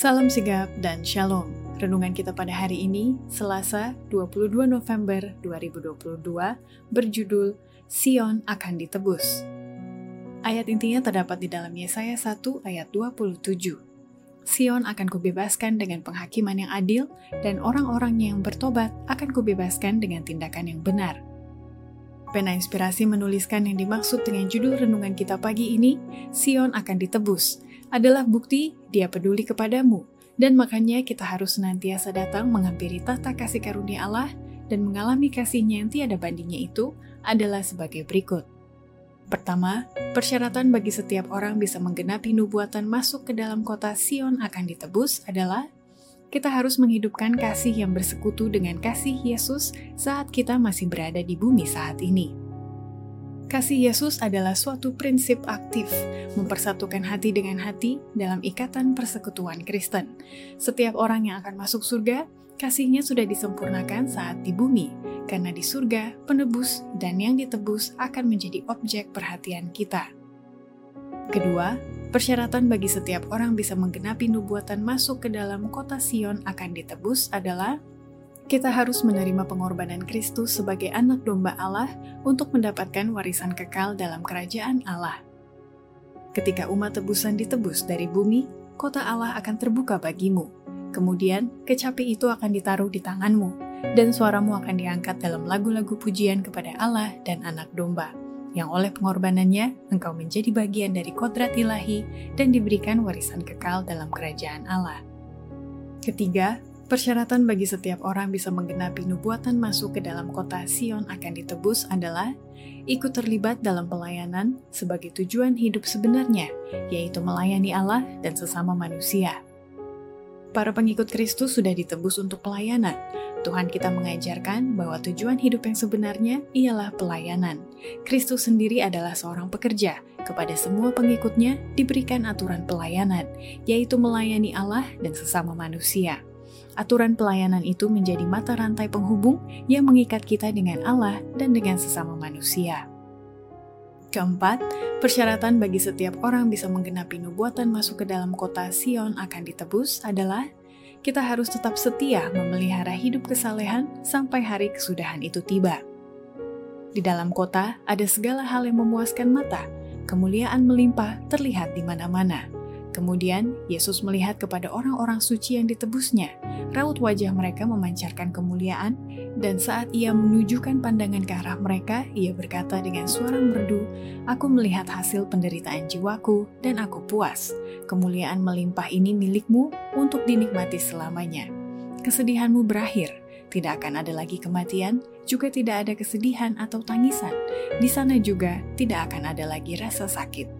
Salam sigap dan shalom. Renungan kita pada hari ini, Selasa 22 November 2022, berjudul Sion akan ditebus. Ayat intinya terdapat di dalam Yesaya 1 ayat 27. Sion akan kubebaskan dengan penghakiman yang adil, dan orang-orang yang bertobat akan kubebaskan dengan tindakan yang benar. Pena Inspirasi menuliskan yang dimaksud dengan judul renungan kita pagi ini, Sion akan ditebus, adalah bukti dia peduli kepadamu, dan makanya kita harus senantiasa datang menghampiri tata kasih karunia Allah dan mengalami kasihnya yang tiada bandingnya itu adalah sebagai berikut. Pertama, persyaratan bagi setiap orang bisa menggenapi nubuatan masuk ke dalam kota Sion akan ditebus adalah kita harus menghidupkan kasih yang bersekutu dengan kasih Yesus saat kita masih berada di bumi saat ini. Kasih Yesus adalah suatu prinsip aktif, mempersatukan hati dengan hati dalam ikatan persekutuan Kristen. Setiap orang yang akan masuk surga, kasihnya sudah disempurnakan saat di bumi, karena di surga, penebus dan yang ditebus akan menjadi objek perhatian kita. Kedua, Persyaratan bagi setiap orang bisa menggenapi nubuatan masuk ke dalam kota Sion akan ditebus adalah kita harus menerima pengorbanan Kristus sebagai anak domba Allah untuk mendapatkan warisan kekal dalam kerajaan Allah. Ketika umat tebusan ditebus dari bumi, kota Allah akan terbuka bagimu. Kemudian, kecapi itu akan ditaruh di tanganmu, dan suaramu akan diangkat dalam lagu-lagu pujian kepada Allah dan anak domba yang oleh pengorbanannya engkau menjadi bagian dari kodrat ilahi dan diberikan warisan kekal dalam kerajaan Allah. Ketiga, persyaratan bagi setiap orang bisa menggenapi nubuatan masuk ke dalam kota Sion akan ditebus adalah ikut terlibat dalam pelayanan sebagai tujuan hidup sebenarnya, yaitu melayani Allah dan sesama manusia. Para pengikut Kristus sudah ditebus untuk pelayanan, Tuhan kita mengajarkan bahwa tujuan hidup yang sebenarnya ialah pelayanan. Kristus sendiri adalah seorang pekerja. Kepada semua pengikutnya diberikan aturan pelayanan, yaitu melayani Allah dan sesama manusia. Aturan pelayanan itu menjadi mata rantai penghubung yang mengikat kita dengan Allah dan dengan sesama manusia. Keempat, persyaratan bagi setiap orang bisa menggenapi nubuatan masuk ke dalam kota Sion akan ditebus adalah kita harus tetap setia memelihara hidup kesalehan sampai hari kesudahan itu tiba. Di dalam kota ada segala hal yang memuaskan mata, kemuliaan melimpah terlihat di mana-mana. Kemudian Yesus melihat kepada orang-orang suci yang ditebusnya. Raut wajah mereka memancarkan kemuliaan, dan saat ia menunjukkan pandangan ke arah mereka, ia berkata dengan suara merdu, "Aku melihat hasil penderitaan jiwaku, dan aku puas. Kemuliaan melimpah ini milikmu untuk dinikmati selamanya. Kesedihanmu berakhir, tidak akan ada lagi kematian, juga tidak ada kesedihan atau tangisan. Di sana juga tidak akan ada lagi rasa sakit."